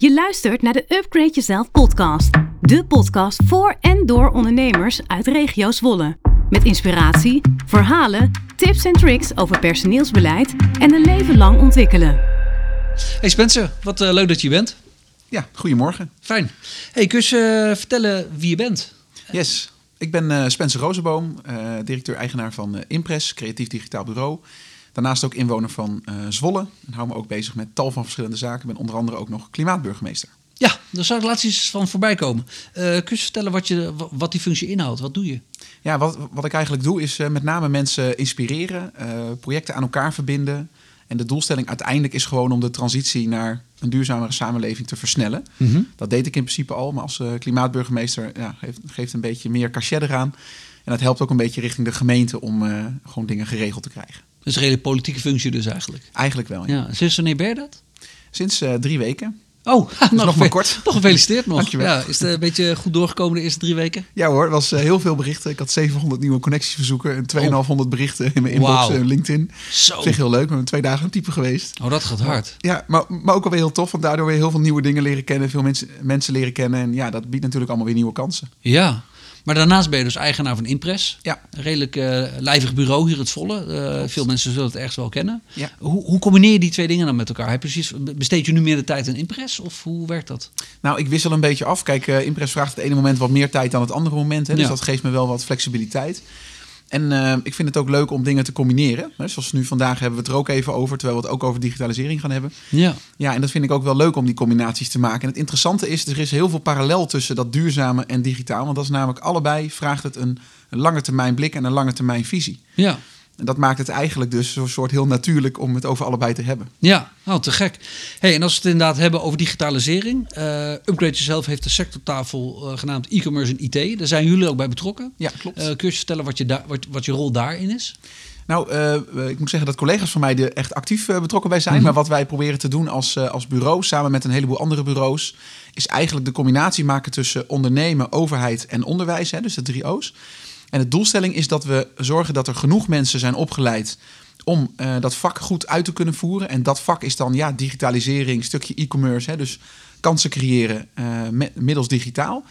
Je luistert naar de Upgrade Jezelf podcast. De podcast voor en door ondernemers uit regio Zwolle. Met inspiratie, verhalen, tips en tricks over personeelsbeleid en een leven lang ontwikkelen. Hey Spencer, wat eh, leuk dat je bent. Ja, goedemorgen. Fijn. Hey, kun je eh, vertellen wie je bent? Yes, ik ben eh, Spencer Rozenboom, eh, directeur-eigenaar van eh, Impress, creatief digitaal bureau. Daarnaast ook inwoner van eh, Zwolle en hou me ook bezig met tal van verschillende zaken. Ik ben onder andere ook nog klimaatburgemeester. Ja, daar zou ik laatst iets van voorbij komen. Eh, kun je vertellen wat, je, wa- wat die functie inhoudt? Wat doe je? Ja, wat, wat ik eigenlijk doe is eh, met name mensen inspireren, projecten aan elkaar verbinden. En de doelstelling uiteindelijk is gewoon om de transitie naar een duurzamere samenleving te versnellen. Dat deed ik in principe al, maar als eh, klimaatburgemeester ja, geeft, geeft een beetje meer cachet eraan. En dat helpt ook een beetje richting de gemeente om eh, gewoon dingen geregeld te krijgen. Dat is een hele politieke functie dus eigenlijk. Eigenlijk wel, ja. Ja, sinds wanneer ben je dat? Sinds eh, drie weken. Oh, nog, nog maar kort. Nog gefeliciteerd nog. Dankjewel. Ja, is het een beetje goed doorgekomen de eerste drie weken? Ja hoor, het was eh, heel veel berichten. Ik had 700 nieuwe connectieverzoeken en 2500 berichten in mijn inbox Wauw. en LinkedIn. Zo. Zich heel leuk, ben twee dagen aan typen geweest. Oh, dat gaat hard. Ja, maar, maar ook alweer heel tof, want daardoor weer heel veel nieuwe dingen leren kennen. Veel mensen, mensen leren kennen en ja, dat biedt natuurlijk allemaal weer nieuwe kansen. Ja. Maar daarnaast ben je dus eigenaar van Impress. Ja. Een redelijk eh, lijvig bureau hier het Volle. Eh, veel mensen zullen het ergens wel kennen. Ja. Hoe, hoe combineer je die twee dingen dan met elkaar? Heb precies, besteed je nu meer de tijd aan Impress? Of hoe werkt dat? Nou, ik wissel een beetje af. Kijk, eh, Impress vraagt het ene moment wat meer tijd dan het andere moment. Hè, dus Ja. dat geeft me wel wat flexibiliteit. En eh, ik vind het ook leuk om dingen te combineren. Hè, zoals nu vandaag hebben we het er ook even over, terwijl we het ook over digitalisering gaan hebben. Ja. Ja, en dat vind ik ook wel leuk om die combinaties te maken. En het interessante is, er is heel veel parallel tussen dat duurzame en digitaal. Want dat is namelijk allebei vraagt het een, een lange termijn blik en een lange termijn visie. Ja. En dat maakt het eigenlijk dus zo'n soort heel natuurlijk om het over allebei te hebben. Ja, nou te gek. Hey, en als we het inderdaad hebben over digitalisering. eh, Upgrade Yourself heeft de sectortafel eh, genaamd e-commerce en IT. Daar zijn jullie ook bij betrokken. Ja, klopt. Eh, kun je vertellen wat je, daar wat, wat je rol daarin is? Nou, ik moet zeggen dat collega's van mij er echt actief betrokken bij zijn. Maar wat wij proberen te doen als, als bureau, samen met een heleboel andere bureaus, is eigenlijk de combinatie maken tussen ondernemen, overheid en onderwijs. Hè, dus de drie O's. En de doelstelling is dat we zorgen dat er genoeg mensen zijn opgeleid om eh, dat vak goed uit te kunnen voeren. En dat vak is dan ja, digitalisering, stukje e-commerce. Dus kansen creëren eh, middels digitaal.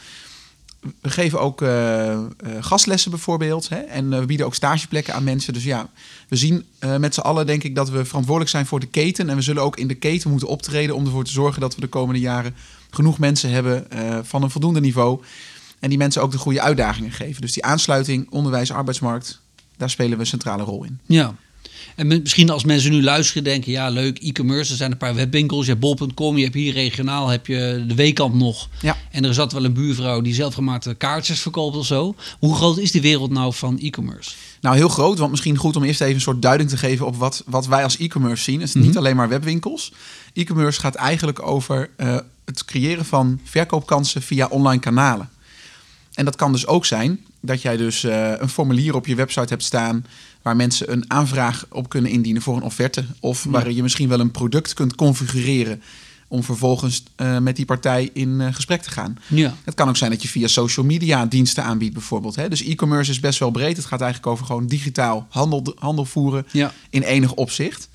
We geven ook eh, gastlessen bijvoorbeeld. Hè? En we bieden ook stageplekken aan mensen. Dus ja, we zien met z'n allen denk ik dat we verantwoordelijk zijn voor de keten. En we zullen ook in de keten moeten optreden om ervoor te zorgen dat we de komende jaren genoeg mensen hebben van een voldoende niveau. En die mensen ook de goede uitdagingen geven. Dus die aansluiting, onderwijs, arbeidsmarkt, daar spelen we een centrale rol in. Ja. En misschien als mensen nu luisteren denken, ja leuk, e-commerce, er zijn een paar webwinkels, je hebt bol.com, je hebt hier regionaal, heb je de weekend nog. Ja. En er zat wel een buurvrouw die zelfgemaakte kaartjes verkoopt of zo. Hoe groot is die wereld nou van e-commerce? Nou, heel groot, want misschien goed om eerst even een soort duiding te geven op wat, wat wij als e-commerce zien. Het is niet alleen maar webwinkels. E-commerce gaat eigenlijk over eh, het creëren van verkoopkansen via online kanalen. En dat kan dus ook zijn dat jij dus eh, een formulier op je website hebt staan waar mensen een aanvraag op kunnen indienen voor een offerte. Of waar je misschien wel een product kunt configureren om vervolgens eh, met die partij in eh, gesprek te gaan. Ja. Het kan ook zijn dat je via social media diensten aanbiedt bijvoorbeeld. Hè? Dus e-commerce is best wel breed. Het gaat eigenlijk over gewoon digitaal handel, handel voeren Ja. in enig opzicht.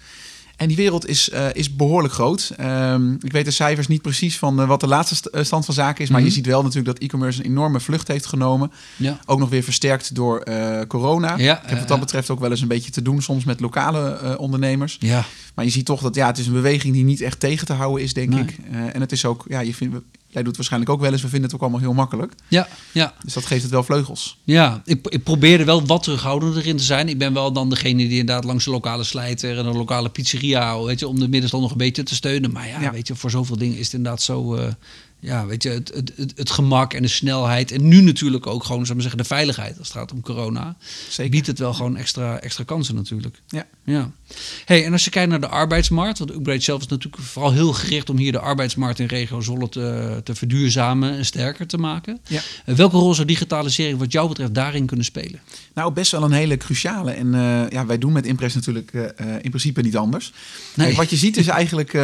En die wereld is, eh, is behoorlijk groot. Ehm, ik weet de cijfers niet precies van eh, wat de laatste st- eh, stand van zaken is. Maar Mhm. je ziet wel natuurlijk dat e-commerce een enorme vlucht heeft genomen. Ja. Ook nog weer versterkt door corona. Ja, ik heb wat dat betreft ook wel eens een beetje te doen soms met lokale ondernemers. Ja. Maar je ziet toch dat ja, het is een beweging die niet echt tegen te houden is, denk Nee. ik. En het is ook, ja, je vindt, jij doet waarschijnlijk ook wel eens. We vinden het ook allemaal heel makkelijk. Ja. Ja. Dus dat geeft het wel vleugels. Ja, ik, ik probeerde wel wat terughoudender in te zijn. Ik ben wel dan degene die inderdaad langs de lokale slijter en de lokale pizzeria, weet je, om de middenstand nog een beetje te steunen. Maar ja, Ja. weet je, voor zoveel dingen is het inderdaad zo, eh, ja, weet je, het, het, het, gemak en de snelheid. En nu natuurlijk ook gewoon, zou maar zeggen, de veiligheid als het gaat om corona. Zeker. Biedt het wel gewoon extra, extra kansen natuurlijk. Ja. Ja. Hey, en als je kijkt naar de arbeidsmarkt, want Upgrade zelf is natuurlijk vooral heel gericht om hier de arbeidsmarkt in regio Zolle te, te verduurzamen en sterker te maken. Ja. Eh, welke rol zou digitalisering wat jou betreft daarin kunnen spelen? Nou, best wel een hele cruciale. En eh, ja, wij doen met Impress natuurlijk eh, in principe niet anders. Nee. Kijk, wat je ziet is eigenlijk, eh,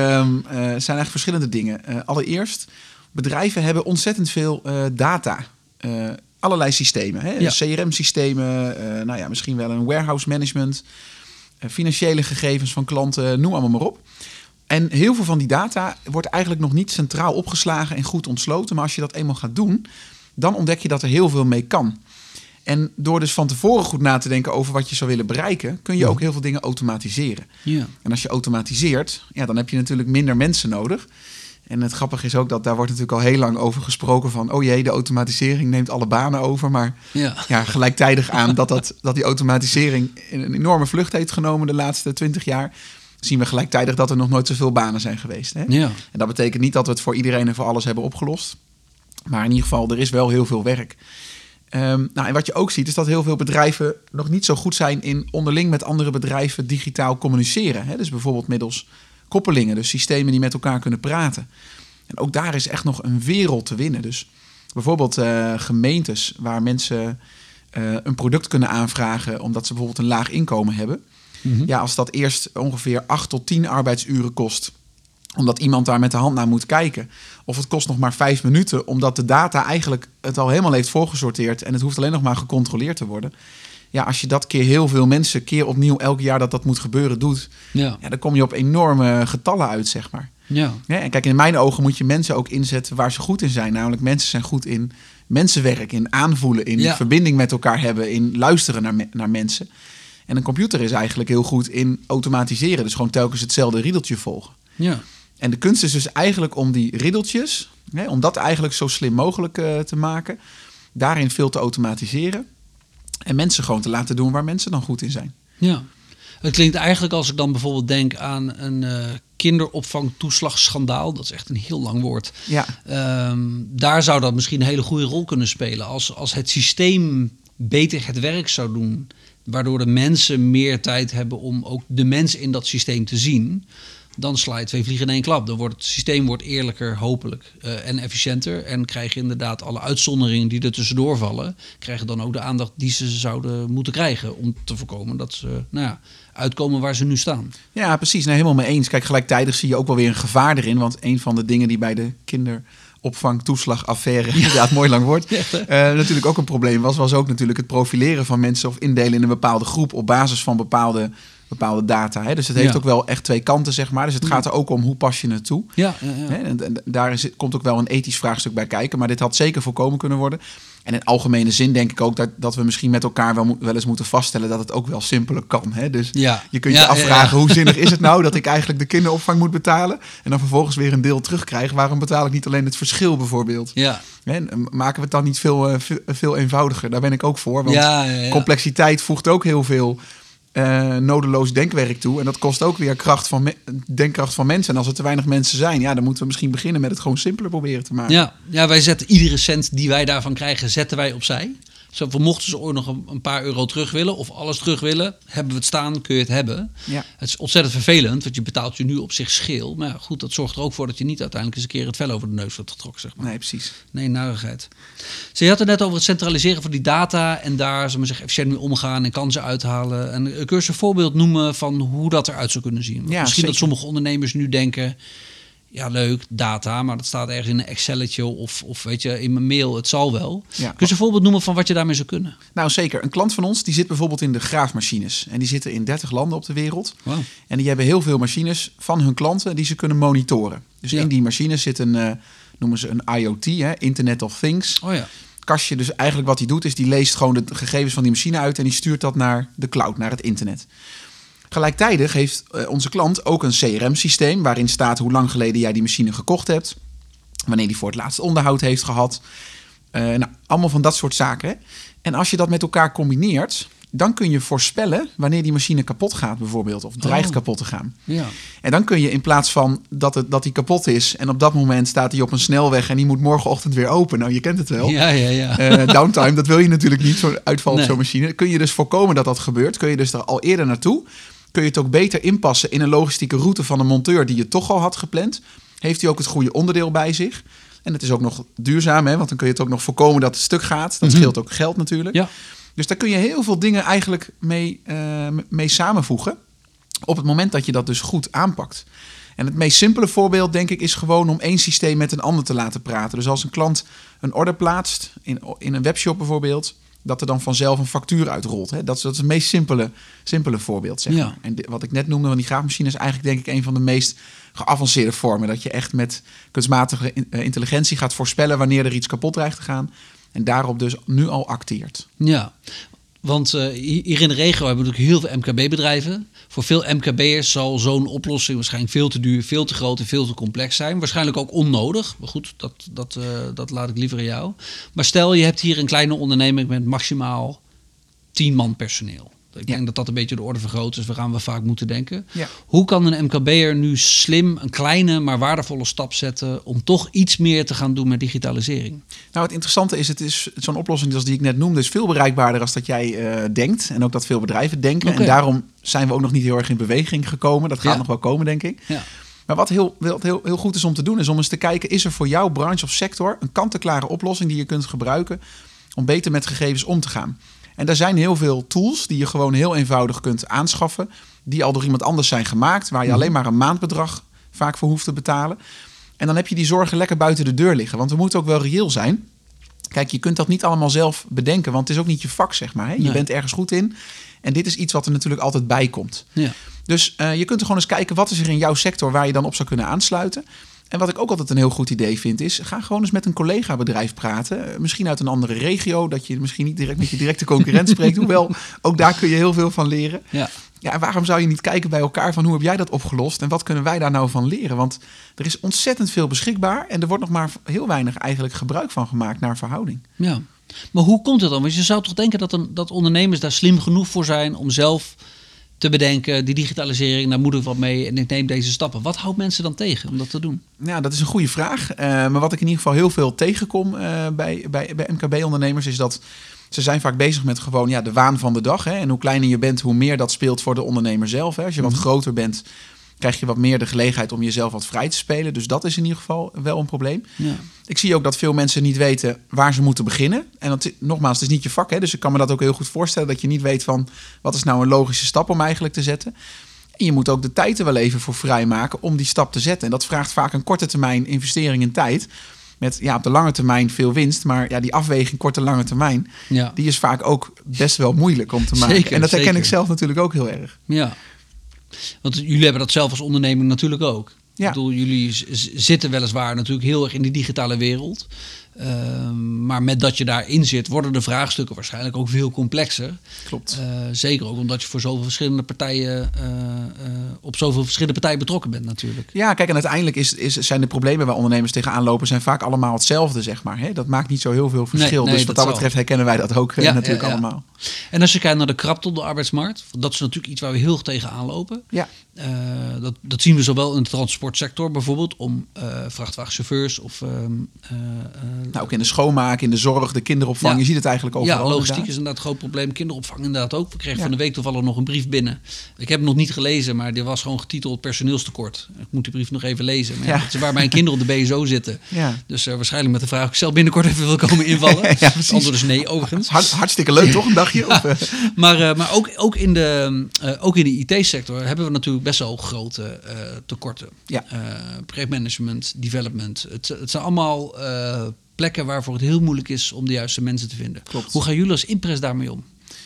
zijn eigenlijk verschillende dingen. Allereerst, bedrijven hebben ontzettend veel eh, data. Eh, allerlei systemen. Hè? Ja. CRM-systemen, eh, nou ja, misschien wel een warehouse management, financiële gegevens van klanten, noem allemaal maar op. En heel veel van die data wordt eigenlijk nog niet centraal opgeslagen en goed ontsloten. Maar als je dat eenmaal gaat doen, dan ontdek je dat er heel veel mee kan. En door dus van tevoren goed na te denken over wat je zou willen bereiken, kun je ook heel veel dingen automatiseren. Ja. En als je automatiseert, ja, dan heb je natuurlijk minder mensen nodig. En het grappige is ook dat daar wordt natuurlijk al heel lang over gesproken van... oh jee, de automatisering neemt alle banen over. Maar Ja. ja, gelijktijdig aan dat, dat, dat die automatisering een enorme vlucht heeft genomen de laatste twintig jaar... zien we gelijktijdig dat er nog nooit zoveel banen zijn geweest. Hè? Ja. En dat betekent niet dat we het voor iedereen en voor alles hebben opgelost. Maar in ieder geval, er is wel heel veel werk. Ehm, nou, en wat je ook ziet, is dat heel veel bedrijven nog niet zo goed zijn in onderling met andere bedrijven digitaal communiceren. Hè? Dus bijvoorbeeld middels koppelingen, dus systemen die met elkaar kunnen praten. En ook daar is echt nog een wereld te winnen. Dus bijvoorbeeld eh, gemeentes waar mensen eh, een product kunnen aanvragen omdat ze bijvoorbeeld een laag inkomen hebben. Ja, als dat eerst ongeveer 8 tot 10 arbeidsuren kost omdat iemand daar met de hand naar moet kijken. Of het kost nog maar vijf minuten, omdat de data eigenlijk het al helemaal heeft voorgesorteerd en het hoeft alleen nog maar gecontroleerd te worden. Ja, als je dat keer heel veel mensen, keer opnieuw elk jaar dat dat moet gebeuren, doet, Ja. ja, dan kom je op enorme getallen uit, zeg maar. Ja. Ja, en kijk, in mijn ogen moet je mensen ook inzetten waar ze goed in zijn. Namelijk mensen zijn goed in mensenwerk, in aanvoelen, in Ja. verbinding met elkaar hebben, in luisteren naar, me- naar mensen. En een computer is eigenlijk heel goed in automatiseren. Dus gewoon telkens hetzelfde riedeltje volgen. Ja. En de kunst is dus eigenlijk om die riddeltjes, hè, om dat eigenlijk zo slim mogelijk eh, te maken, daarin veel te automatiseren. En mensen gewoon te laten doen waar mensen dan goed in zijn. Ja. Het klinkt eigenlijk als ik dan bijvoorbeeld denk aan een eh kinderopvangtoeslagschandaal. Dat is echt een heel lang woord. Ja, Ehm, daar zou dat misschien een hele goede rol kunnen spelen. Als, als het systeem beter het werk zou doen. Waardoor de mensen meer tijd hebben om ook de mens in dat systeem te zien. Dan sla je twee vliegen in één klap. Dan wordt het systeem wordt eerlijker, hopelijk, eh, en efficiënter. En krijg je inderdaad alle uitzonderingen die er tussendoor vallen. Krijgen dan ook de aandacht die ze zouden moeten krijgen. Om te voorkomen dat ze nou ja, uitkomen waar ze nu staan. ja precies. Nee, helemaal mee eens. Kijk, gelijktijdig zie je ook wel weer een gevaar erin. Want een van de dingen die bij de kinderopvangtoeslagaffaire, inderdaad mooi lang woord, hè? eh, natuurlijk ook een probleem was, was ook natuurlijk het profileren van mensen of indelen in een bepaalde groep op basis van bepaalde, bepaalde data. Hè? Dus het heeft Ja. ook wel echt twee kanten, zeg maar. Dus het gaat er ook om hoe pas je het toe. Ja, En, en daar is, komt ook wel een ethisch vraagstuk bij kijken. Maar dit had zeker voorkomen kunnen worden. En in algemene zin denk ik ook dat, dat we misschien met elkaar wel, wel eens moeten vaststellen dat het ook wel simpeler kan. Hè? Dus Ja. je kunt je ja, afvragen ja. hoe zinnig is het nou dat ik eigenlijk de kinderopvang moet betalen. En dan vervolgens weer een deel terugkrijg. Waarom betaal ik niet alleen het verschil bijvoorbeeld? ja. Hè, en maken we het dan niet veel, eh, veel, veel eenvoudiger? Daar ben ik ook voor. Want complexiteit voegt ook heel veel eh, nodeloos denkwerk toe. En dat kost ook weer kracht van denkkracht van mensen. En als er te weinig mensen zijn, ja, dan moeten we misschien beginnen met het gewoon simpeler proberen te maken. Ja, ja, wij zetten iedere cent die wij daarvan krijgen, zetten wij opzij. Zo, mochten ze ooit nog een, paar euro terug willen of alles terug willen, hebben we het staan, kun je het hebben. Ja. Het is ontzettend vervelend, want je betaalt je nu op zich scheel. Maar ja, goed, dat zorgt er ook voor dat je niet uiteindelijk eens een keer het vel over de neus wordt getrokken, zeg maar. Nee, precies. Nee, narigheid. Ze had het net over het centraliseren van die data en daar, we zeggen, efficiënt mee omgaan en kansen uithalen. En kun je eens een voorbeeld noemen van hoe dat eruit zou kunnen zien? Ja, Misschien dat sommige ondernemers nu denken, ja leuk, data, maar dat staat ergens in een Excelletje of, of weet je, in mijn mail, het zal wel. Ja. Kun je een voorbeeld noemen van wat je daarmee zou kunnen? Nou, zeker. Een klant van ons die zit bijvoorbeeld in de graafmachines. En die zitten in 30 landen op de wereld. Wauw. En die hebben heel veel machines van hun klanten die ze kunnen monitoren. Dus Ja. in die machines zit een, eh, noemen ze een IoT, hè, Internet of Things. Oh ja, Kastje, dus eigenlijk wat hij doet is die leest gewoon de gegevens van die machine uit en die stuurt dat naar de cloud, naar het internet. Gelijktijdig heeft eh, onze klant ook een CRM-systeem waarin staat hoe lang geleden jij die machine gekocht hebt, wanneer die voor het laatst onderhoud heeft gehad. Eh, nou, allemaal van dat soort zaken. En als je dat met elkaar combineert, dan kun je voorspellen wanneer die machine kapot gaat bijvoorbeeld, of dreigt Oh. kapot te gaan. ja. En dan kun je in plaats van dat, het, dat die kapot is en op dat moment staat hij op een snelweg en die moet morgenochtend weer open. Nou, je kent het wel. Ja, ja, ja. Eh, downtime, dat wil je natuurlijk niet, zo'n uitval Nee. op zo'n machine. Kun je dus voorkomen dat dat gebeurt. Kun je dus er al eerder naartoe. Kun je het ook beter inpassen in een logistieke route van een monteur die je toch al had gepland. Heeft hij ook het goede onderdeel bij zich. En het is ook nog duurzaam, hè, want dan kun je het ook nog voorkomen dat het stuk gaat. Dat Mhm. scheelt ook geld natuurlijk. ja. Dus daar kun je heel veel dingen eigenlijk mee, eh, mee samenvoegen. Op het moment dat je dat dus goed aanpakt. En het meest simpele voorbeeld, denk ik, is gewoon om één systeem met een ander te laten praten. Dus als een klant een order plaatst, in, in een webshop bijvoorbeeld, dat er dan vanzelf een factuur uitrolt. Hè? Dat, is, dat is het meest simpele, simpele voorbeeld. Zeg Ja. En wat ik net noemde van die graafmachine is eigenlijk denk ik een van de meest geavanceerde vormen. Dat je echt met kunstmatige eh, intelligentie gaat voorspellen wanneer er iets kapot dreigt te gaan. En daarop dus nu al acteert. Ja, want eh, hi- hier in de regio hebben we natuurlijk heel veel MKB-bedrijven. Voor veel MKB'ers zal zo'n oplossing waarschijnlijk veel te duur, veel te groot en veel te complex zijn. Waarschijnlijk ook onnodig. Maar goed, dat, dat, eh, dat laat ik liever aan jou. Maar stel, je hebt hier een kleine onderneming met maximaal 10 man personeel. Ik denk dat dat een beetje de orde vergroot is. We gaan we vaak moeten denken. Hoe kan een MKB'er nu slim een kleine maar waardevolle stap zetten om toch iets meer te gaan doen met digitalisering? Nou, het interessante is, het is zo'n oplossing als die ik net noemde, is veel bereikbaarder als dat jij eh, denkt. En ook dat veel bedrijven denken. En daarom zijn we ook nog niet heel erg in beweging gekomen. Dat gaat Ja. nog wel komen, denk ik. Ja. Maar wat heel, wat heel, heel goed is om te doen, is om eens te kijken: is er voor jouw branche of sector een kant-en-klare oplossing die je kunt gebruiken om beter met gegevens om te gaan? En daar zijn heel veel tools die je gewoon heel eenvoudig kunt aanschaffen, die al door iemand anders zijn gemaakt, waar je alleen maar een maandbedrag vaak voor hoeft te betalen. En dan heb je die zorgen lekker buiten de deur liggen. Want we moeten ook wel reëel zijn. Kijk, je kunt dat niet allemaal zelf bedenken, want het is ook niet je vak, zeg maar. Hè? Je Nee. bent ergens goed in. En dit is iets wat er natuurlijk altijd bij komt. Ja. Dus eh, je kunt er gewoon eens kijken wat is er in jouw sector waar je dan op zou kunnen aansluiten. En wat ik ook altijd een heel goed idee vind, is ga gewoon eens met een collega-bedrijf praten. Eh, Misschien uit een andere regio, dat je misschien niet direct met je directe concurrent spreekt. Hoewel, ook daar kun je heel veel van leren. Ja. Ja, en waarom zou je niet kijken bij elkaar van hoe heb jij dat opgelost en wat kunnen wij daar nou van leren? Want er is ontzettend veel beschikbaar en er wordt nog maar heel weinig eigenlijk gebruik van gemaakt naar verhouding. Ja, maar hoe komt het dan? Want je zou toch denken dat, een, dat ondernemers daar slim genoeg voor zijn om zelf te bedenken, die digitalisering, daar moet ik wat mee en ik neem deze stappen. Wat houdt mensen dan tegen om dat te doen? Ja, dat is een goede vraag. Eh, maar wat ik in ieder geval heel veel tegenkom eh, bij, bij, bij MKB-ondernemers is dat ze zijn vaak bezig met gewoon ja, de waan van de dag. Hè? En hoe kleiner je bent, hoe meer dat speelt voor de ondernemer zelf. Hè? Als je wat groter bent, krijg je wat meer de gelegenheid om jezelf wat vrij te spelen. Dus dat is in ieder geval wel een probleem. Ja. Ik zie ook dat veel mensen niet weten waar ze moeten beginnen. En dat, nogmaals, het is niet je vak. Hè? Dus ik kan me dat ook heel goed voorstellen. Dat je niet weet van wat is nou een logische stap om eigenlijk te zetten. En je moet ook de tijd er wel even voor vrijmaken om die stap te zetten. En dat vraagt vaak een korte termijn investering in tijd. Met ja, op de lange termijn veel winst. Maar ja, die afweging korte lange termijn, Ja. die is vaak ook best wel moeilijk om te maken. Zeker, en dat herken zeker. ik zelf natuurlijk ook heel erg. ja. Want jullie hebben dat zelf als onderneming natuurlijk ook. Ja. Ik bedoel, jullie zitten weliswaar natuurlijk heel erg in die digitale wereld. Ehm, maar met dat je daarin zit, worden de vraagstukken waarschijnlijk ook veel complexer. Klopt. Eh, zeker ook omdat je voor zoveel verschillende partijen, eh, op zoveel verschillende partijen betrokken bent natuurlijk. Ja, kijk, en uiteindelijk is, is, zijn de problemen waar ondernemers tegenaan lopen... zijn vaak allemaal hetzelfde, zeg maar. Hè? Dat maakt niet zo heel veel verschil. nee, dus wat dat dat betreft herkennen wij dat ook Ja, natuurlijk ja, ja. allemaal. En als je kijkt naar de krapte op de arbeidsmarkt, dat is natuurlijk iets waar we heel erg tegenaan lopen. Ja. Dat, dat zien we zowel in de transportsector bijvoorbeeld, om vrachtwagenchauffeurs of ehm, eh, eh, Nou, ook in de schoonmaak, in de zorg, de kinderopvang. Ja. Je ziet het eigenlijk overal. Ja, logistiek inderdaad. is inderdaad een groot probleem. Kinderopvang inderdaad ook. We kregen Ja. van de week toevallig nog een brief binnen. Ik heb hem nog niet gelezen, maar die was gewoon getiteld personeelstekort. Ik moet die brief nog even lezen. Maar ja, is waar mijn kinderen op de BSO zitten. Ja. Dus eh, waarschijnlijk met de vraag of ik zelf binnenkort even wil komen invallen. Ja, precies. Antwoord is nee, overigens. Hart- hartstikke leuk, toch? Een dagje? Of, eh, Maar, eh, maar ook, ook in de, eh, ook in de IT-sector hebben we natuurlijk best wel grote eh, tekorten. Ja. Eh, projectmanagement, development. Het, het zijn allemaal eh, plekken waarvoor het heel moeilijk is om de juiste mensen te vinden. Klopt. Hoe gaan jullie als Impress daarmee om?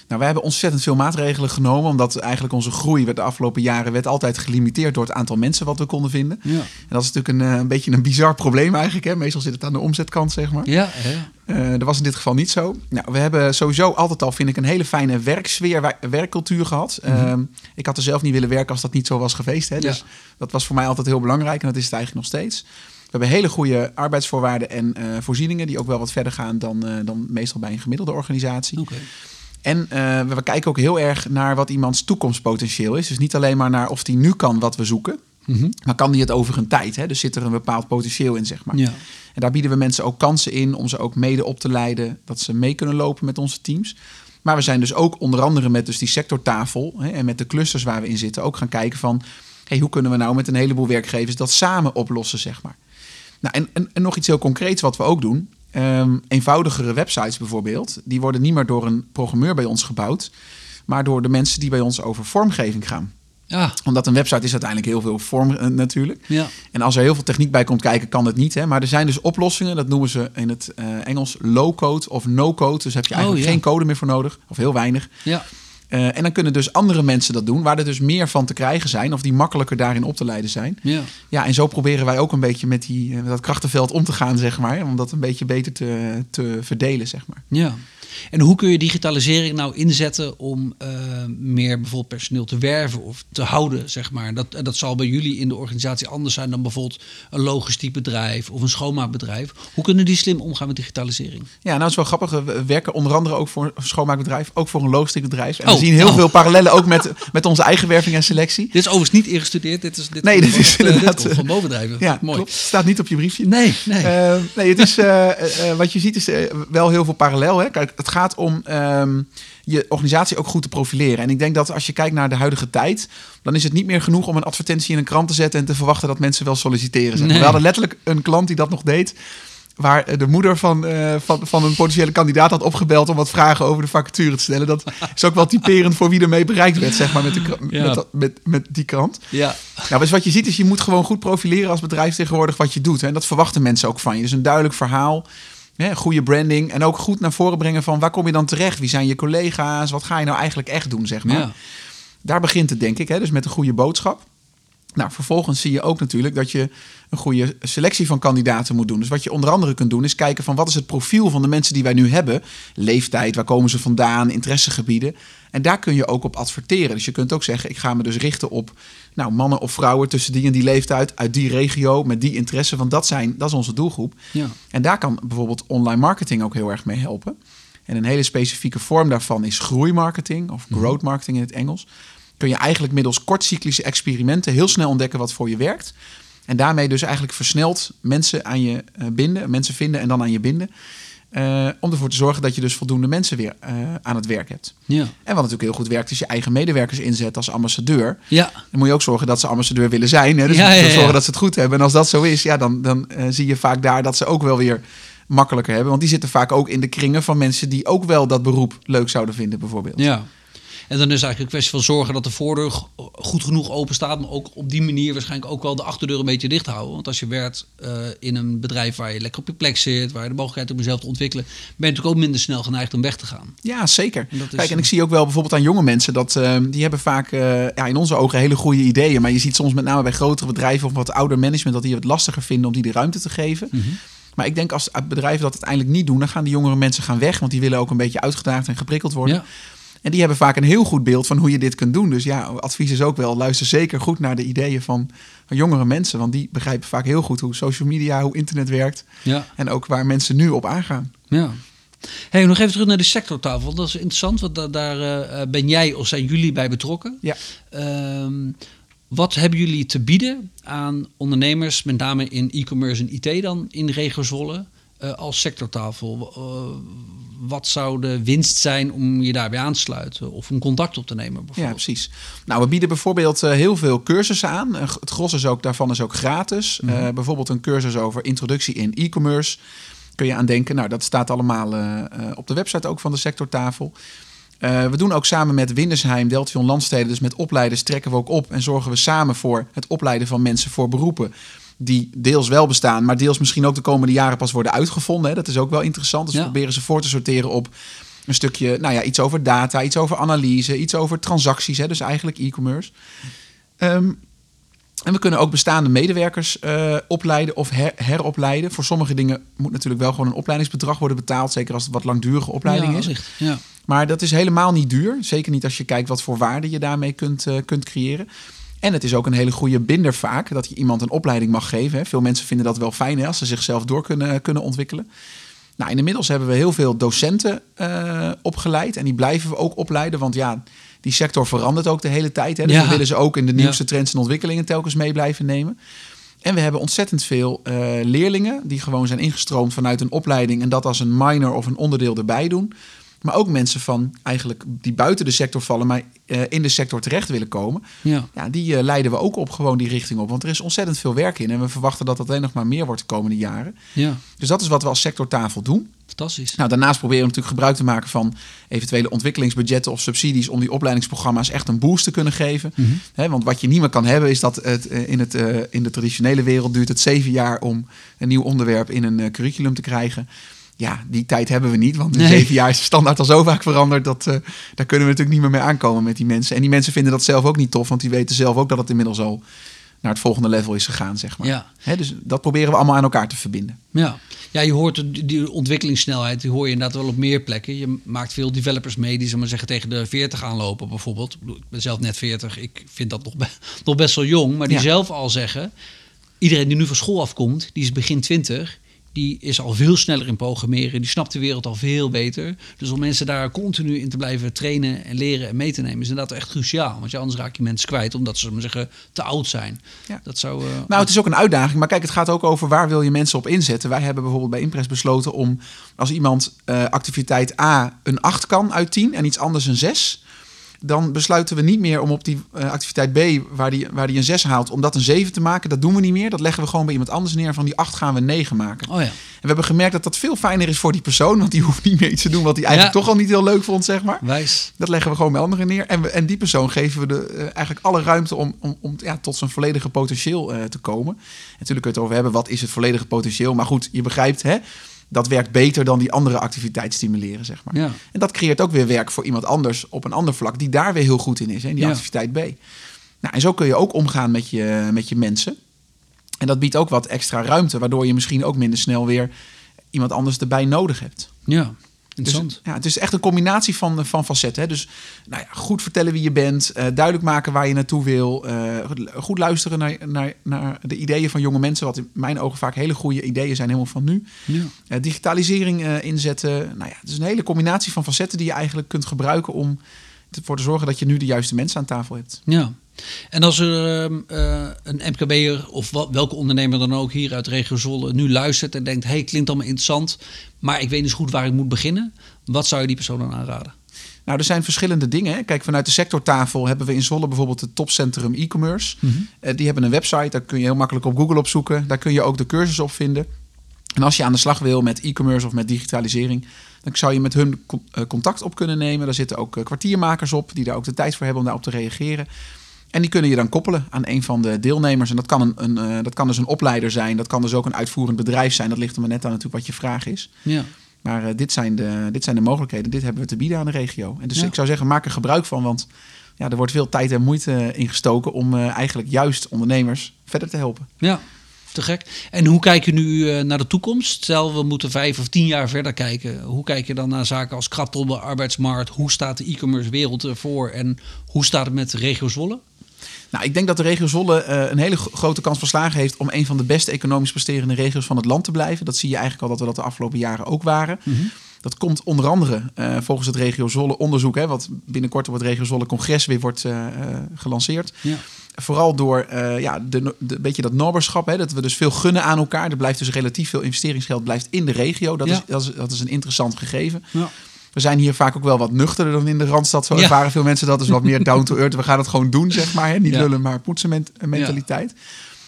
Nou, wij hebben ontzettend veel maatregelen genomen. Omdat eigenlijk onze groei werd de afgelopen jaren werd altijd gelimiteerd door het aantal mensen wat we konden vinden. Ja. En dat is natuurlijk een, eh, een beetje een bizar probleem eigenlijk. Hè? Meestal zit het aan de omzetkant, zeg maar. Ja, ja. Eh, dat was in dit geval niet zo. Nou, we hebben sowieso altijd al, vind ik, een hele fijne werksfeer, wer- werkcultuur gehad. Ehm, ik had er zelf niet willen werken als dat niet zo was geweest. Hè? Dus Ja. dat was voor mij altijd heel belangrijk en dat is het eigenlijk nog steeds. We hebben hele goede arbeidsvoorwaarden en eh, voorzieningen die ook wel wat verder gaan dan, eh, dan meestal bij een gemiddelde organisatie. En eh, we we kijken ook heel erg naar wat iemands toekomstpotentieel is. Dus niet alleen maar naar of die nu kan wat we zoeken, Mhm. maar kan die het over een tijd. Hè? Dus zit er een bepaald potentieel in, zeg maar. Ja. En daar bieden we mensen ook kansen in om ze ook mede op te leiden, dat ze mee kunnen lopen met onze teams. Maar we zijn dus ook onder andere met dus die sectortafel hè, en met de clusters waar we in zitten ook gaan kijken van hey, hoe kunnen we nou met een heleboel werkgevers dat samen oplossen, zeg maar. Nou, en, en, en nog iets heel concreets wat we ook doen. Ehm, eenvoudigere websites bijvoorbeeld, die worden niet meer door een programmeur bij ons gebouwd, maar door de mensen die bij ons over vormgeving gaan. Ja, Omdat een website is uiteindelijk heel veel vorm eh, natuurlijk. ja. En als er heel veel techniek bij komt kijken, kan het niet. Hè? Maar er zijn dus oplossingen, dat noemen ze in het eh, Engels low-code of no-code. Dus heb je Oh, eigenlijk ja. geen code meer voor nodig, of heel weinig. ja. Eh, en dan kunnen dus andere mensen dat doen, waar er dus meer van te krijgen zijn, of die makkelijker daarin op te leiden zijn. ja. Ja, en zo proberen wij ook een beetje met, die, eh, met dat krachtenveld om te gaan, zeg maar. Om dat een beetje beter te, te verdelen, zeg maar. Ja. En hoe kun je digitalisering nou inzetten om eh, meer bijvoorbeeld personeel te werven of te houden, zeg maar? Dat, dat zal bij jullie in de organisatie anders zijn dan bijvoorbeeld een logistiek bedrijf of een schoonmaakbedrijf. Hoe kunnen die slim omgaan met digitalisering? Ja, nou, het is wel grappig. We werken onder andere ook voor een schoonmaakbedrijf, ook voor een logistiek bedrijf. En Oh, we zien heel oh. veel parallellen ook met, met onze eigen werving en selectie. Dit is overigens niet ingestudeerd. Dit is, dit Nee, dit is eh, dit inderdaad, komt van bovendrijven. Ja, Mooi. klopt. Staat niet op je briefje. Nee, nee. Eh, nee, het is, eh, eh, eh, wat je ziet is eh, wel heel veel parallel. Hè? Kijk, het gaat om ehm, je organisatie ook goed te profileren. En ik denk dat als je kijkt naar de huidige tijd, dan is het niet meer genoeg om een advertentie in een krant te zetten en te verwachten dat mensen wel solliciteren. Nee. We hadden letterlijk een klant die dat nog deed. Waar eh, de moeder van, eh, van, van een potentiële kandidaat had opgebeld om wat vragen over de vacature te stellen. Dat is ook wel typerend voor wie ermee bereikt werd, zeg maar, met, de, Ja. met, met die krant. Ja, Nou, dus wat je ziet is, je moet gewoon goed profileren als bedrijf tegenwoordig wat je doet. Hè? En dat verwachten mensen ook van je. Dus een duidelijk verhaal, hè, goede branding en ook goed naar voren brengen van waar kom je dan terecht? Wie zijn je collega's? Wat ga je nou eigenlijk echt doen, zeg maar. ja. Daar begint het, denk ik, hè? dus met een goede boodschap. Nou, vervolgens zie je ook natuurlijk dat je een goede selectie van kandidaten moet doen. Dus wat je onder andere kunt doen is kijken van wat is het profiel van de mensen die wij nu hebben. Leeftijd, waar komen ze vandaan, interessegebieden. En daar kun je ook op adverteren. Dus je kunt ook zeggen, ik ga me dus richten op nou, mannen of vrouwen tussen die en die leeftijd, uit die regio, met die interesse. Want dat, zijn, dat is onze doelgroep. ja. En daar kan bijvoorbeeld online marketing ook heel erg mee helpen. En een hele specifieke vorm daarvan is groeimarketing of growth marketing in het Engels. Kun je eigenlijk middels kortcyclische experimenten heel snel ontdekken wat voor je werkt. En daarmee dus eigenlijk versneld mensen aan je eh, binden, mensen vinden en dan aan je binden. Eh, om ervoor te zorgen dat je dus voldoende mensen weer eh, aan het werk hebt. ja. En wat natuurlijk heel goed werkt, is je eigen medewerkers inzet als ambassadeur. ja. Dan moet je ook zorgen dat ze ambassadeur willen zijn. Hè? Dus Ja, je moet ja, ja. zorgen dat ze het goed hebben. En als dat zo is, ja, dan, dan zie je vaak daar dat ze ook wel weer makkelijker hebben. Want die zitten vaak ook in de kringen van mensen die ook wel dat beroep leuk zouden vinden, bijvoorbeeld. Ja. En dan is het eigenlijk een kwestie van zorgen dat de voordeur goed genoeg open staat. Maar ook op die manier waarschijnlijk ook wel de achterdeur een beetje dicht houden. Want als je werkt eh, in een bedrijf waar je lekker op je plek zit, waar je de mogelijkheid hebt om jezelf te ontwikkelen, ben je natuurlijk ook minder snel geneigd om weg te gaan. Ja, zeker. En Kijk, en eh, ik zie ook wel bijvoorbeeld aan jonge mensen dat eh, die hebben vaak ja, in onze ogen hele goede ideeën. Maar je ziet soms met name bij grotere bedrijven of wat ouder management dat die het lastiger vinden om die de ruimte te geven. Mhm. Maar ik denk als bedrijven dat uiteindelijk niet doen, dan gaan die jongere mensen gaan weg. Want die willen ook een beetje uitgedaagd en geprikkeld worden. Ja. En die hebben vaak een heel goed beeld van hoe je dit kunt doen. Dus ja, advies is ook wel, luister zeker goed naar de ideeën van, van jongere mensen. Want die begrijpen vaak heel goed hoe social media, hoe internet werkt. Ja. En ook waar mensen nu op aangaan. Ja. Hey, nog even terug naar de sectortafel. Dat is interessant, want da- daar eh, ben jij of zijn jullie bij betrokken. Ja. Ehm, wat hebben jullie te bieden aan ondernemers, met name in e-commerce en IT dan in de regio Zwolle, eh, als sectortafel? Eh, wat zou de winst zijn om je daarbij aan te sluiten of om contact op te nemen? Ja, precies. Nou, we bieden bijvoorbeeld eh, heel veel cursussen aan. Het gros is ook, daarvan is ook gratis. Eh, bijvoorbeeld een cursus over introductie in e-commerce. Kun je aan denken. Nou, dat staat allemaal op de website ook van de sectortafel. We doen ook samen met Windersheim, Deltion Landsteden, dus met opleiders trekken we ook op en zorgen we samen voor het opleiden van mensen voor beroepen die deels wel bestaan, maar deels misschien ook de komende jaren pas worden uitgevonden. Hè. Dat is ook wel interessant. Dus Ja. we proberen ze voor te sorteren op een stukje, nou ja, iets over data, iets over analyse, iets over transacties, hè, dus eigenlijk e-commerce. Ehm, en we kunnen ook bestaande medewerkers eh, opleiden of her- heropleiden. Voor sommige dingen moet natuurlijk wel gewoon een opleidingsbedrag worden betaald, zeker als het wat langdurige opleiding ja, is. echt. Ja. Maar dat is helemaal niet duur. Zeker niet als je kijkt wat voor waarde je daarmee kunt, eh, kunt creëren. En het is ook een hele goede binder vaak dat je iemand een opleiding mag geven. Hè. Veel mensen vinden dat wel fijn hè, als ze zichzelf door kunnen, kunnen ontwikkelen. Nou, inmiddels hebben we heel veel docenten eh, opgeleid. En die blijven we ook opleiden. Want ja, die sector verandert ook de hele tijd. Hè. Dus Ja. we willen ze ook in de nieuwste trends en ontwikkelingen telkens mee blijven nemen. En we hebben ontzettend veel eh, leerlingen die gewoon zijn ingestroomd vanuit een opleiding. En dat als een minor of een onderdeel erbij doen. Maar ook mensen van eigenlijk die buiten de sector vallen, maar eh, in de sector terecht willen komen. Ja. Ja, die eh, leiden we ook op gewoon die richting op. Want er is ontzettend veel werk in. En we verwachten dat dat alleen nog maar meer wordt de komende jaren. Ja. Dus dat is wat we als sectortafel doen. Fantastisch. Nou, daarnaast proberen we natuurlijk gebruik te maken van eventuele ontwikkelingsbudgetten of subsidies om die opleidingsprogramma's echt een boost te kunnen geven. Hè, want wat je niet meer kan hebben is dat het, eh, in, het, in de traditionele wereld duurt het zeven jaar om een nieuw onderwerp in een curriculum te krijgen. Ja, die tijd hebben we niet, want in Nee. zeven jaar is de standaard al zo vaak veranderd dat eh, daar kunnen we natuurlijk niet meer mee aankomen met die mensen. En die mensen vinden dat zelf ook niet tof, want die weten zelf ook dat het inmiddels al naar het volgende level is gegaan, zeg maar. Ja. Dus dat proberen we allemaal aan elkaar te verbinden. Ja. ja, je hoort de- die ontwikkelingssnelheid, die hoor je inderdaad wel op meer plekken. Je maakt veel developers mee die, maar zeggen, tegen de 40 aanlopen bijvoorbeeld. Ik ben zelf net 40, ik vind dat nog, nog best wel jong. Maar die Ja. zelf al zeggen, iedereen die nu van school afkomt, die is begin 20... Die is al veel sneller in programmeren. Die snapt de wereld al veel beter. Dus om mensen daar continu in te blijven trainen en leren en mee te nemen, is inderdaad echt cruciaal. Want ja, anders raak je mensen kwijt omdat ze maar zeggen, te oud zijn. Ja. Dat zou. eh, Nou, het is ook een uitdaging. Maar kijk, het gaat ook over waar wil je mensen op inzetten. Wij hebben bijvoorbeeld bij Impress besloten om als iemand eh, activiteit A een 8 kan uit 10 en iets anders een 6. Dan besluiten we niet meer om op die eh, activiteit B, waar die, waar die een 6 haalt, om dat een 7 te maken. Dat doen we niet meer. Dat leggen we gewoon bij iemand anders neer. Van die 8 gaan we een 9 maken. Oh ja. En we hebben gemerkt dat dat veel fijner is voor die persoon. Want die hoeft niet meer iets te doen wat hij eigenlijk Ja. toch al niet heel leuk vond, zeg maar. Wijs. Dat leggen we gewoon bij anderen neer. En, we, en die persoon geven we de, eh, eigenlijk alle ruimte om, om, om ja, tot zijn volledige potentieel eh, te komen. En natuurlijk kun je het over hebben, wat is het volledige potentieel? Maar goed, je begrijpt, hè, dat werkt beter dan die andere activiteit stimuleren, zeg maar. Ja. En dat creëert ook weer werk voor iemand anders op een ander vlak, die daar weer heel goed in is, hè, in die Ja. activiteit B. Nou, en zo kun je ook omgaan met je, met je mensen. En dat biedt ook wat extra ruimte, waardoor je misschien ook minder snel weer iemand anders erbij nodig hebt. Ja, interessant. Dus, ja, het is echt een combinatie van, van facetten. Hè. Dus nou ja, goed vertellen wie je bent, eh, duidelijk maken waar je naartoe wil, eh, goed luisteren naar, naar, naar de ideeën van jonge mensen, wat in mijn ogen vaak hele goede ideeën zijn, helemaal van nu. ja. Eh, digitalisering eh, inzetten. Nou ja, het is een hele combinatie van facetten die je eigenlijk kunt gebruiken om ervoor te zorgen dat je nu de juiste mensen aan tafel hebt. ja. En als er ehm, eh, een MKB'er of wat, welke ondernemer dan ook hier uit de regio Zwolle nu luistert en denkt: hey, klinkt allemaal interessant, maar ik weet niet zo goed waar ik moet beginnen. Wat zou je die persoon dan aanraden? Nou, er zijn verschillende dingen. Kijk, vanuit de sectortafel hebben we in Zwolle bijvoorbeeld het topcentrum e-commerce. Eh, die hebben een website, daar kun je heel makkelijk op Google opzoeken. Daar kun je ook de cursus op vinden. En als je aan de slag wil met e-commerce of met digitalisering, dan zou je met hun eh, contact op kunnen nemen. Daar zitten ook kwartiermakers op, die daar ook de tijd voor hebben om daarop te reageren. En die kunnen je dan koppelen aan een van de deelnemers. En dat kan, een, een, eh, dat kan dus een opleider zijn, dat kan dus ook een uitvoerend bedrijf zijn. Dat ligt er maar net aan natuurlijk wat je vraag is. Ja, Maar eh, dit, zijn de, dit zijn de mogelijkheden. Dit hebben we te bieden aan de regio. En dus Ja. ik zou zeggen, maak er gebruik van. Want ja, er wordt veel tijd en moeite ingestoken om eh, eigenlijk juist ondernemers verder te helpen. ja. te gek. En hoe kijk je nu naar de toekomst? Stel, we moeten vijf of tien jaar verder kijken. Hoe kijk je dan naar zaken als krapte op de arbeidsmarkt? Hoe staat de e-commerce wereld ervoor? En hoe staat het met de regio Zwolle? Nou, ik denk dat de regio Zwolle eh, een hele gro- grote kans van slagen heeft om een van de beste economisch presterende regio's van het land te blijven. Dat zie je eigenlijk al dat we dat de afgelopen jaren ook waren. Dat komt onder andere eh, volgens het Regio Zwolle onderzoek, hè, wat binnenkort op het Regio Zwolle congres weer wordt eh, gelanceerd. Ja. Vooral door ja, de, de, beetje dat nobberschap, hè, dat we dus veel gunnen aan elkaar. Er blijft dus relatief veel investeringsgeld blijft in de regio. Dat, Ja. is, dat, is, dat is een interessant gegeven. Ja. We zijn hier vaak ook wel wat nuchterder dan in de Randstad. Zo Ja. ervaren veel mensen dat. is wat meer down to earth. We gaan het gewoon doen, zeg maar. Hè? Niet Ja. lullen, maar poetsen ment- mentaliteit.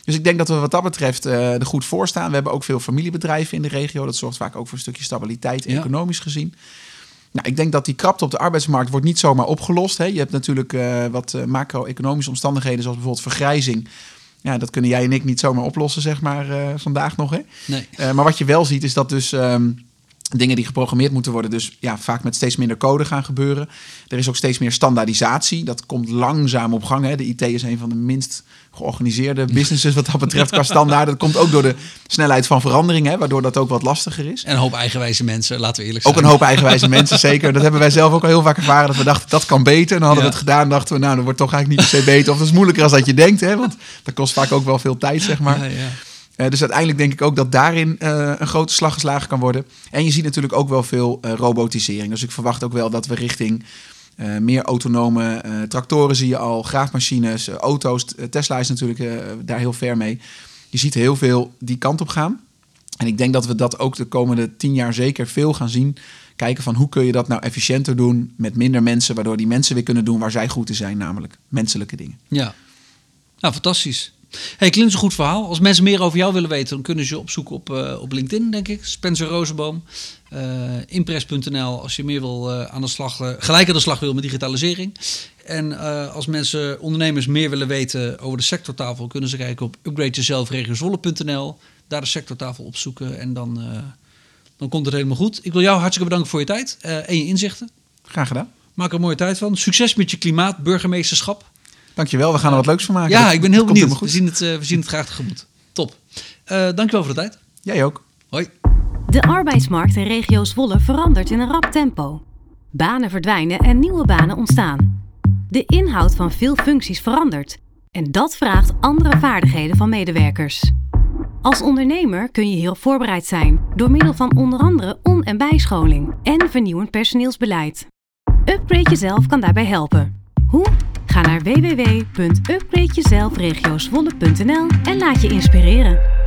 Dus ik denk dat we wat dat betreft eh, er goed voor staan. We hebben ook veel familiebedrijven in de regio. Dat zorgt vaak ook voor een stukje stabiliteit, economisch gezien. Nou, ik denk dat die krapte op de arbeidsmarkt wordt niet zomaar opgelost. Hè. Je hebt natuurlijk eh, wat eh, macro-economische omstandigheden, zoals bijvoorbeeld vergrijzing. Ja, dat kunnen jij en ik niet zomaar oplossen, zeg maar, eh, vandaag nog. Hè. Nee. Eh, maar wat je wel ziet, is dat dus ehm, dingen die geprogrammeerd moeten worden, dus ja, vaak met steeds minder code gaan gebeuren. Er is ook steeds meer standaardisatie. Dat komt langzaam op gang. Hè. De IT is een van de minst georganiseerde businesses wat dat betreft qua standaard. Dat komt ook door de snelheid van verandering, hè, waardoor dat ook wat lastiger is. En een hoop eigenwijze mensen, laten we eerlijk Ook zijn. een hoop eigenwijze mensen, zeker. Dat hebben wij zelf ook al heel vaak ervaren. Dat we dachten, dat kan beter. En dan hadden Ja. we het gedaan. dachten we, nou, dat wordt toch eigenlijk niet per se beter. Of dat is moeilijker als dat je denkt. Hè? Want dat kost vaak ook wel veel tijd, zeg maar. Ja, ja. Eh, dus uiteindelijk denk ik ook dat daarin eh, een grote slag geslagen kan worden. En je ziet natuurlijk ook wel veel eh, robotisering. Dus ik verwacht ook wel dat we richting meer autonome tractoren zie je al, graafmachines, auto's. Tesla is natuurlijk daar heel ver mee. Je ziet heel veel die kant op gaan. En ik denk dat we dat ook de komende tien jaar zeker veel gaan zien. Kijken van hoe kun je dat nou efficiënter doen met minder mensen, waardoor die mensen weer kunnen doen waar zij goed in zijn, namelijk menselijke dingen. Ja. Nou, fantastisch. Hey, klinkt een goed verhaal. Als mensen meer over jou willen weten, dan kunnen ze je opzoeken op, uh, op LinkedIn, denk ik. Spencer Rozenboom. Uh, Impress.nl als je meer wil uh, aan de slag, gelijk aan de slag wil met digitalisering. En als mensen, ondernemers, meer willen weten over de sectortafel, kunnen ze kijken op upgradejezelfregiozwolle.nl. Daar de sectortafel opzoeken en dan, dan komt het helemaal goed. Ik wil jou hartstikke bedanken voor je tijd en je inzichten. Graag gedaan. Maak er een mooie tijd van. Succes met je klimaatburgemeesterschap. Dankjewel, we gaan er wat leuks van maken. Ja, ik ben heel benieuwd. We zien, het, uh, we zien het graag tegemoet. Top. Uh, dankjewel voor de tijd. Jij ook. Hoi. De arbeidsmarkt in regio Zwolle verandert in een rap tempo. Banen verdwijnen en nieuwe banen ontstaan. De inhoud van veel functies verandert. En dat vraagt andere vaardigheden van medewerkers. Als ondernemer kun je heel voorbereid zijn door middel van onder andere on- en bijscholing en vernieuwend personeelsbeleid. Upgrade jezelf kan daarbij helpen. Hoe? Ga naar www.upgradejezelfregiozwolle.nl en laat je inspireren.